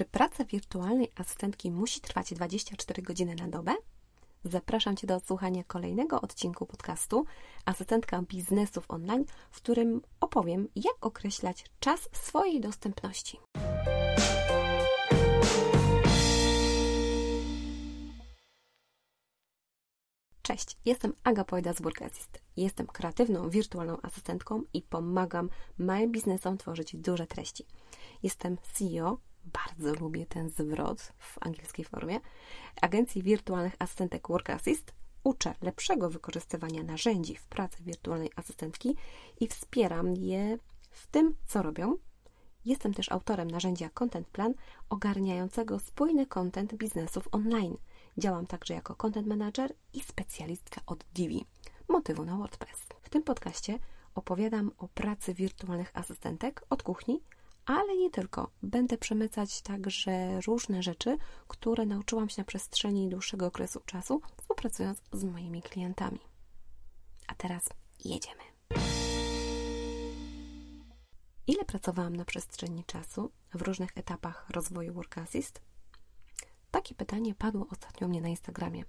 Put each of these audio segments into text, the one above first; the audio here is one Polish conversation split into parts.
Czy praca wirtualnej asystentki musi trwać 24 godziny na dobę? Zapraszam Cię do odsłuchania kolejnego odcinku podcastu Asystentka Biznesów Online, w którym opowiem, jak określać czas swojej dostępności. Cześć, jestem Aga Pojda z Work Assist. Jestem kreatywną, wirtualną asystentką i pomagam małym biznesom tworzyć duże treści. Jestem CEO, bardzo lubię ten zwrot w angielskiej formie, agencji wirtualnych asystentek Work Assist. Uczę lepszego wykorzystywania narzędzi w pracy wirtualnej asystentki i wspieram je w tym, co robią. Jestem też autorem narzędzia Content Plan ogarniającego spójny content biznesów online – Działam także jako content manager i specjalistka od Divi, motywu na WordPress. W tym podcaście opowiadam o pracy wirtualnych asystentek od kuchni, ale nie tylko. Będę przemycać także różne rzeczy, które nauczyłam się na przestrzeni dłuższego okresu czasu, współpracując z moimi klientami. A teraz jedziemy. Ile pracowałam na przestrzeni czasu w różnych etapach rozwoju Work Assist? Takie pytanie padło ostatnio mnie na Instagramie.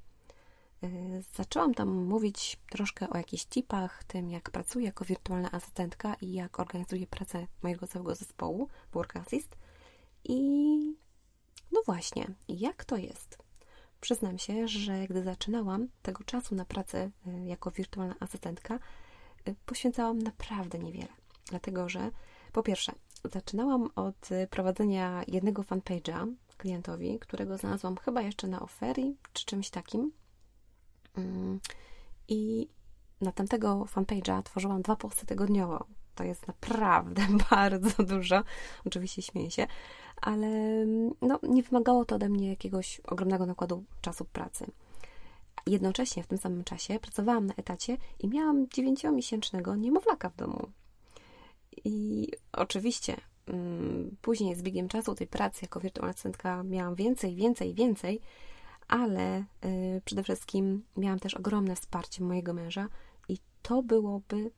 Y, zaczęłam tam mówić troszkę o jakichś tipach, tym jak pracuję jako wirtualna asystentka i jak organizuję pracę mojego całego zespołu Work Assist. I no właśnie, jak to jest? Przyznam się, że gdy zaczynałam tego czasu na pracę y, jako wirtualna asystentka, y, poświęcałam naprawdę niewiele. Dlatego, że po pierwsze, zaczynałam od prowadzenia jednego fanpage'a, klientowi, którego znalazłam chyba jeszcze na oferii czy czymś takim. Mm, I na tamtego fanpage'a tworzyłam dwa posty tygodniowo. To jest naprawdę bardzo dużo. Oczywiście śmieję się, ale mm, no, nie wymagało to ode mnie jakiegoś ogromnego nakładu czasu pracy. Jednocześnie w tym samym czasie pracowałam na etacie i miałam dziewięciomiesięcznego niemowlaka w domu. I oczywiście Mm, później z biegiem czasu tej pracy jako wirtualna asystentka miałam więcej, więcej, więcej, ale y, przede wszystkim miałam też ogromne wsparcie mojego męża i to byłoby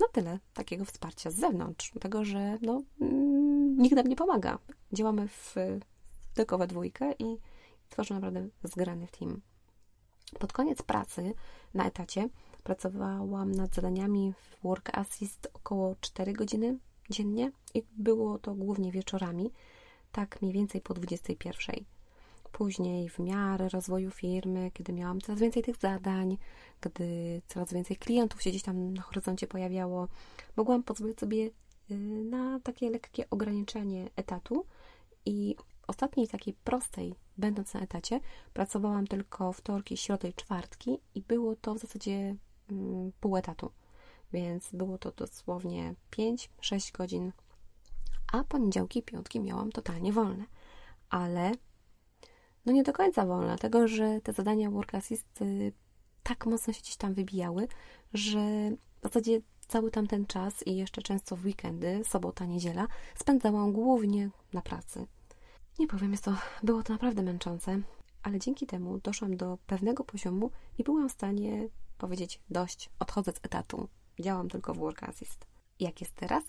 na tyle takiego wsparcia z zewnątrz, tego, że no, mm, nikt nam nie pomaga. Działamy w, tylko we dwójkę i tworzymy naprawdę zgrany team. Pod koniec pracy na etacie pracowałam nad zadaniami w Work Assist około 4 godziny dziennie i było to głównie wieczorami, tak mniej więcej po 21. Później, w miarę rozwoju firmy, kiedy miałam coraz więcej tych zadań, gdy coraz więcej klientów się gdzieś tam na horyzoncie pojawiało, mogłam pozwolić sobie y, na takie lekkie ograniczenie etatu i ostatniej takiej prostej, będąc na etacie, pracowałam tylko wtorki, środy i czwartki i było to w zasadzie mm, pół etatu więc było to dosłownie 5-6 godzin, a poniedziałki i piątki miałam totalnie wolne. Ale no nie do końca wolne, dlatego że te zadania Work Assist y, tak mocno się gdzieś tam wybijały, że w zasadzie cały tamten czas i jeszcze często w weekendy, sobota, niedziela, spędzałam głównie na pracy. Nie powiem, jest to, było to naprawdę męczące, ale dzięki temu doszłam do pewnego poziomu i byłam w stanie powiedzieć dość, odchodzę z etatu, Działam tylko w Work Assist. Jak jest teraz?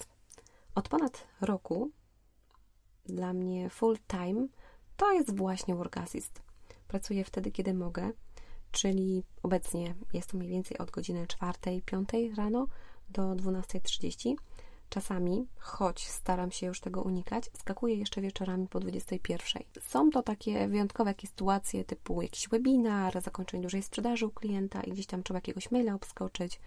Od ponad roku dla mnie full time to jest właśnie Work Assist. Pracuję wtedy, kiedy mogę, czyli obecnie jest to mniej więcej od godziny 4-5 rano do 12.30. Czasami, choć staram się już tego unikać, skakuję jeszcze wieczorami po 21. Są to takie wyjątkowe jakieś sytuacje typu jakiś webinar, zakończenie dużej sprzedaży u klienta i gdzieś tam trzeba jakiegoś maila obskoczyć,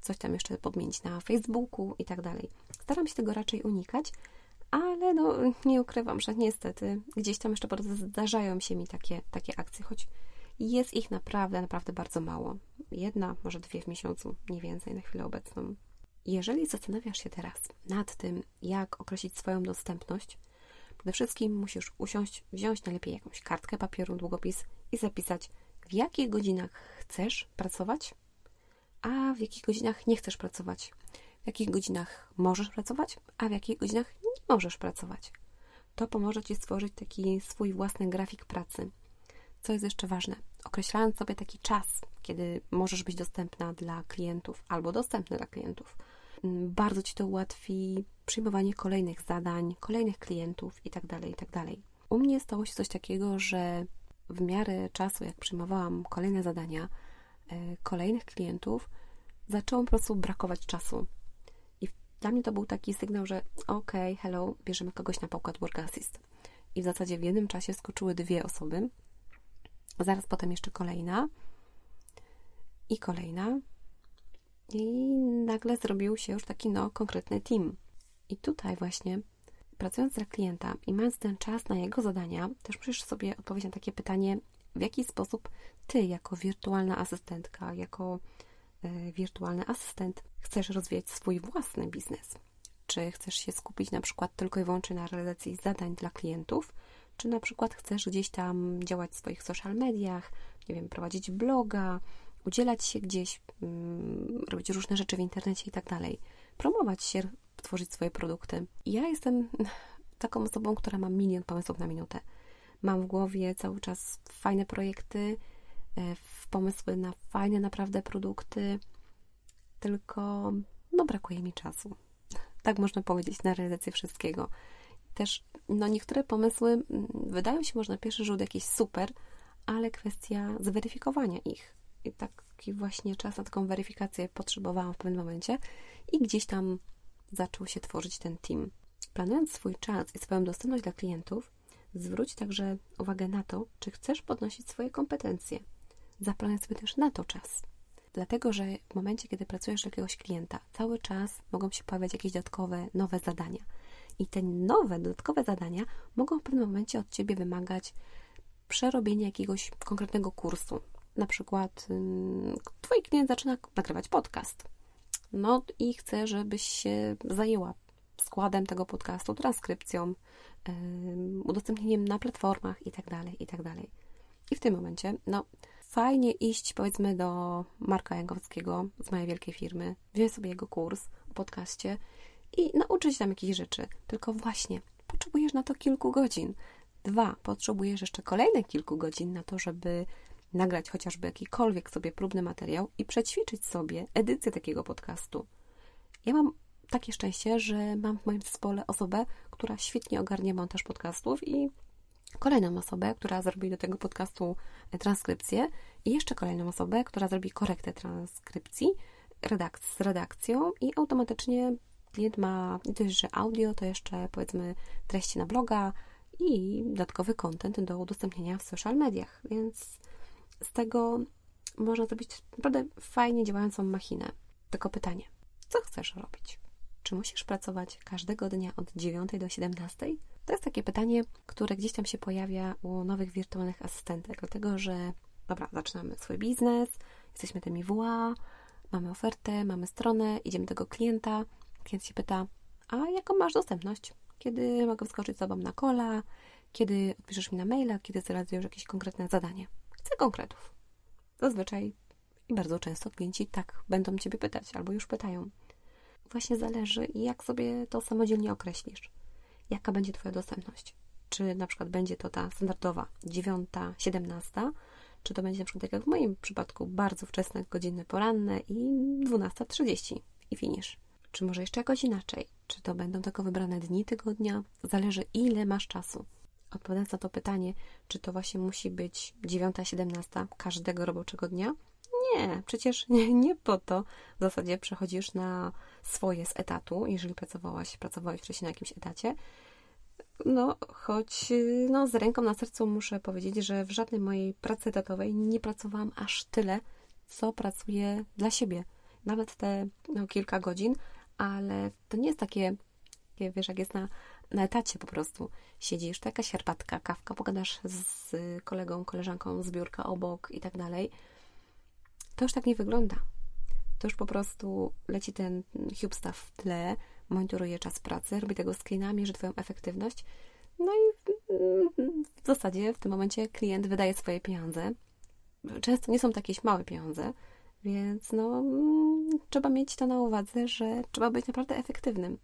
coś tam jeszcze podmienić na Facebooku i tak dalej. Staram się tego raczej unikać, ale no, nie ukrywam, że niestety gdzieś tam jeszcze prostu zdarzają się mi takie, takie akcje, choć jest ich naprawdę, naprawdę bardzo mało. Jedna, może dwie w miesiącu, nie więcej na chwilę obecną. Jeżeli zastanawiasz się teraz nad tym, jak określić swoją dostępność, przede wszystkim musisz usiąść, wziąć najlepiej jakąś kartkę papieru, długopis i zapisać, w jakich godzinach chcesz pracować, a w jakich godzinach nie chcesz pracować, w jakich godzinach możesz pracować, a w jakich godzinach nie możesz pracować. To pomoże Ci stworzyć taki swój własny grafik pracy. Co jest jeszcze ważne? Określając sobie taki czas, kiedy możesz być dostępna dla klientów albo dostępny dla klientów, mm, bardzo Ci to ułatwi przyjmowanie kolejnych zadań, kolejnych klientów itd., tak itd. Tak U mnie stało się coś takiego, że w miarę czasu, jak przyjmowałam kolejne zadania, e, kolejnych klientów, zaczęło po prostu brakować czasu. Dla mnie to był taki sygnał, że ok, hello, bierzemy kogoś na pokład Work Assist. I w zasadzie w jednym czasie skoczyły dwie osoby, zaraz potem jeszcze kolejna i kolejna. I nagle zrobił się już taki no, konkretny team. I tutaj właśnie, pracując dla klienta i mając ten czas na jego zadania, też musisz sobie odpowiedzieć na takie pytanie, w jaki sposób ty, jako wirtualna asystentka, jako wirtualny asystent, chcesz rozwijać swój własny biznes. Czy chcesz się skupić na przykład tylko i wyłącznie na realizacji zadań dla klientów, czy na przykład chcesz gdzieś tam działać w swoich social mediach, nie wiem, prowadzić bloga, udzielać się gdzieś, mm, robić różne rzeczy w internecie i tak dalej, promować się, tworzyć swoje produkty. Ja jestem taką osobą, która ma milion pomysłów na minutę. Mam w głowie cały czas fajne projekty, e, pomysły na fajne naprawdę produkty, tylko no brakuje mi czasu. Tak można powiedzieć na realizację wszystkiego. Też no niektóre pomysły mm, wydają się może na pierwszy rzut jakieś super, ale kwestia zweryfikowania ich. I taki właśnie czas na taką weryfikację potrzebowałam w pewnym momencie i gdzieś tam zaczął się tworzyć ten team. Planując swój czas i swoją dostępność dla klientów, zwróć także uwagę na to, czy chcesz podnosić swoje kompetencje. Zaplanuj sobie też na to czas. Dlatego, że w momencie, kiedy pracujesz dla jakiegoś klienta, cały czas mogą się pojawiać jakieś dodatkowe, nowe zadania. I te nowe, dodatkowe zadania mogą w pewnym momencie od Ciebie wymagać przerobienia jakiegoś konkretnego kursu. Na przykład Twój klient zaczyna nagrywać podcast. No i chce, żebyś się zajęła składem tego podcastu, transkrypcją, udostępnieniem na platformach itd., tak itd. Tak I w tym momencie, no, fajnie iść, powiedzmy, do Marka Jankowskiego z mojej wielkiej firmy, wziąć sobie jego kurs o podcaście i nauczyć się tam jakichś rzeczy. Tylko właśnie, potrzebujesz na to kilku godzin. Dwa, potrzebujesz jeszcze kolejne kilku godzin na to, żeby nagrać chociażby jakikolwiek sobie próbny materiał i przećwiczyć sobie edycję takiego podcastu. Ja mam takie szczęście, że mam w moim zespole osobę, która świetnie ogarnia montaż podcastów i kolejną osobę, która zrobi do tego podcastu transkrypcję i jeszcze kolejną osobę, która zrobi korektę transkrypcji redak z redakcją i automatycznie klient ma dość, że audio, to jeszcze powiedzmy treści na bloga i dodatkowy content do udostępnienia w social mediach, więc z tego można zrobić naprawdę fajnie działającą machinę. Tylko pytanie, co chcesz robić? Czy musisz pracować każdego dnia od 9 do 17? To jest takie pytanie, które gdzieś tam się pojawia u nowych wirtualnych asystentek, dlatego że dobra, zaczynamy swój biznes, jesteśmy tymi WA, mamy ofertę, mamy stronę, idziemy do tego klienta, klient się pyta, a jaką masz dostępność? Kiedy mogę wskoczyć z Tobą na kola? Kiedy odpiszesz mi na maila? Kiedy zrealizujesz jakieś konkretne zadanie? Chcę konkretów. Zazwyczaj i bardzo często klienci tak będą Ciebie pytać albo już pytają. Właśnie zależy, jak sobie to samodzielnie określisz. Jaka będzie Twoja dostępność? Czy na przykład będzie to ta standardowa 9, 17, czy to będzie na przykład tak jak w moim przypadku bardzo wczesne godziny poranne i 12.30 i finish. Czy może jeszcze jakoś inaczej? Czy to będą tylko wybrane dni tygodnia? Zależy, ile masz czasu. Odpowiadając na to pytanie, czy to właśnie musi być 9-17 każdego roboczego dnia? Nie, przecież nie, nie po to w zasadzie przechodzisz na swoje z etatu, jeżeli pracowałaś, pracowałeś wcześniej na jakimś etacie. No, choć no, z ręką na sercu muszę powiedzieć, że w żadnej mojej pracy etatowej nie pracowałam aż tyle, co pracuję dla siebie. Nawet te no, kilka godzin, ale to nie jest takie, wiesz, jak jest na, na etacie po prostu. Siedzisz, to jakaś herbatka, kawka, pogadasz z kolegą, koleżanką z biurka obok i tak dalej. To już tak nie wygląda. To już po prostu leci ten HubeStaff w tle, monitoruje czas pracy, robi tego screena, mierzy Twoją efektywność. No i w zasadzie w tym momencie klient wydaje swoje pieniądze. Często nie są to jakieś małe pieniądze, więc no, trzeba mieć to na uwadze, że trzeba być naprawdę efektywnym.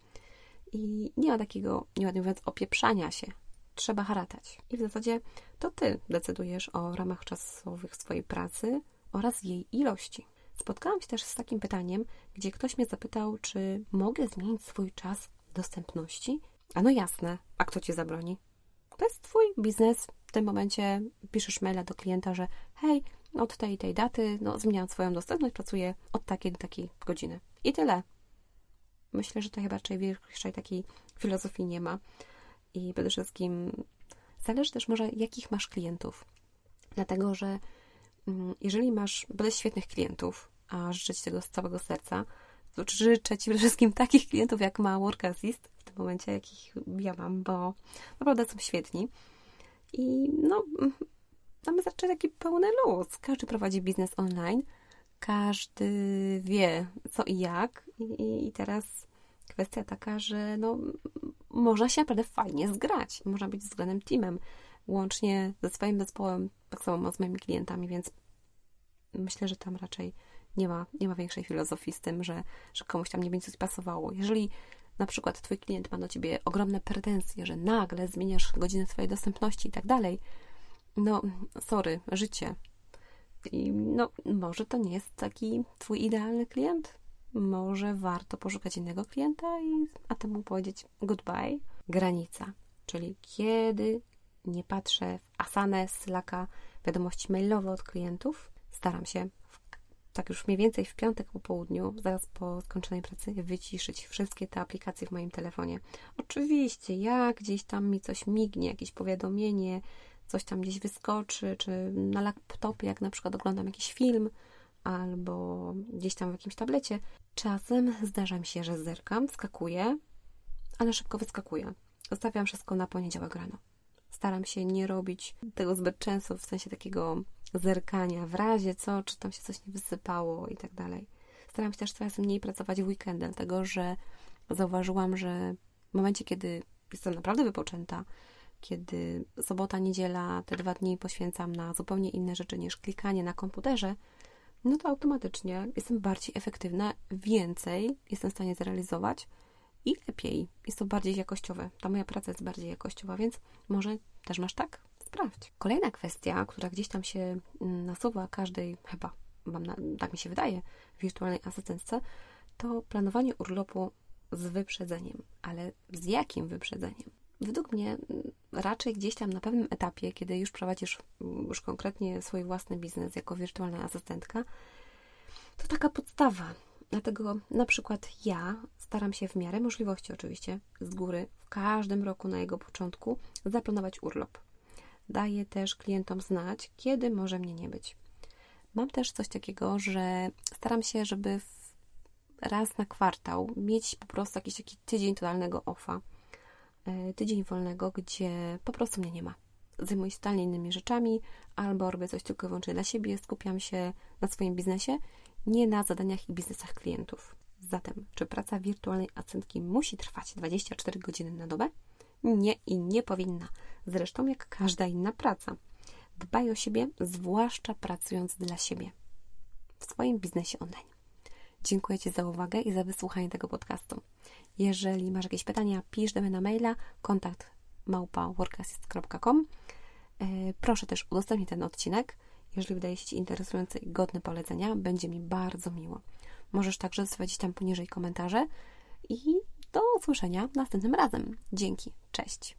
I nie ma takiego, nieładnie mówiąc, opieprzania się. Trzeba haratać. I w zasadzie to ty decydujesz o ramach czasowych swojej pracy oraz jej ilości. Spotkałam się też z takim pytaniem, gdzie ktoś mnie zapytał, czy mogę zmienić swój czas dostępności. A no jasne, a kto ci zabroni? To jest twój biznes. W tym momencie piszesz maila do klienta, że hej, od tej tej daty no, zmieniam swoją dostępność, pracuję od takiej do takiej godziny. I tyle. Myślę, że to chyba raczej większej takiej filozofii nie ma. I przede wszystkim zależy też może, jakich masz klientów. Dlatego, że jeżeli masz będę świetnych klientów, a życzę Ci tego z całego serca, to życzę Ci wszystkim takich klientów, jak ma Work Assist w tym momencie, jakich ja mam, bo naprawdę są świetni. I no, mamy zacząć taki pełny luz. Każdy prowadzi biznes online, każdy wie co i jak. I, i teraz kwestia taka, że no, można się naprawdę fajnie zgrać. Można być względem teamem, łącznie ze swoim zespołem, tak samo z moimi klientami, więc myślę, że tam raczej nie ma, nie ma większej filozofii z tym, że, że komuś tam nie będzie coś pasowało. Jeżeli na przykład twój klient ma do ciebie ogromne pretensje, że nagle zmieniasz godzinę swojej dostępności i tak dalej, no, sorry, życie. I no, może to nie jest taki twój idealny klient. Może warto poszukać innego klienta i a temu powiedzieć goodbye. Granica, czyli kiedy nie patrzę w Asanę, Slacka, wiadomości mailowe od klientów, staram się tak już mniej więcej w piątek po południu, zaraz po skończonej pracy, wyciszyć wszystkie te aplikacje w moim telefonie. Oczywiście, jak gdzieś tam mi coś mignie, jakieś powiadomienie, coś tam gdzieś wyskoczy, czy na laptopie, jak na przykład oglądam jakiś film, albo gdzieś tam w jakimś tablecie, czasem zdarza mi się, że zerkam, skakuję, ale szybko wyskakuję. Zostawiam wszystko na poniedziałek rano. Staram się nie robić tego zbyt często, w sensie takiego zerkania, w razie co, czy tam się coś nie wysypało i tak dalej. Staram się też coraz mniej pracować w weekendy, dlatego że zauważyłam, że w momencie, kiedy jestem naprawdę wypoczęta, kiedy sobota, niedziela, te dwa dni poświęcam na zupełnie inne rzeczy niż klikanie na komputerze, no to automatycznie jestem bardziej efektywna, więcej jestem w stanie zrealizować i lepiej. Jest to bardziej jakościowe. Ta moja praca jest bardziej jakościowa, więc może też masz tak? Sprawdź. Kolejna kwestia, która gdzieś tam się mm, nasuwa każdej, chyba, na, tak mi się wydaje, wirtualnej asystentce, to planowanie urlopu z wyprzedzeniem. Ale z jakim wyprzedzeniem? Według mnie mm, raczej gdzieś tam na pewnym etapie, kiedy już prowadzisz mm, już konkretnie swój własny biznes jako wirtualna asystentka, to taka podstawa. Dlatego na przykład ja staram się w miarę możliwości oczywiście z góry w każdym roku na jego początku zaplanować urlop. Daję też klientom znać, kiedy może mnie nie być. Mam też coś takiego, że staram się, żeby raz na kwartał mieć po prostu jakiś taki tydzień totalnego offa E, tydzień wolnego, gdzie po prostu mnie nie ma. Zajmuję się totalnie innymi rzeczami, albo robię coś tylko i wyłącznie dla siebie, skupiam się na swoim biznesie, nie na zadaniach i biznesach klientów. Zatem, czy praca wirtualnej asystentki musi trwać 24 godziny na dobę? Nie i nie powinna. Zresztą jak każda inna praca. Dbaj o siebie, zwłaszcza pracując dla siebie w swoim biznesie online. Dziękuję Ci za uwagę i za wysłuchanie tego podcastu. Jeżeli masz jakieś pytania, pisz do mnie na maila kontakt e, Proszę też udostępnij ten odcinek. Jeżeli wydaje się Ci interesujący i godny polecenia, będzie mi bardzo miło. Możesz także zostawić tam poniżej komentarze i do usłyszenia następnym razem. Dzięki. Cześć.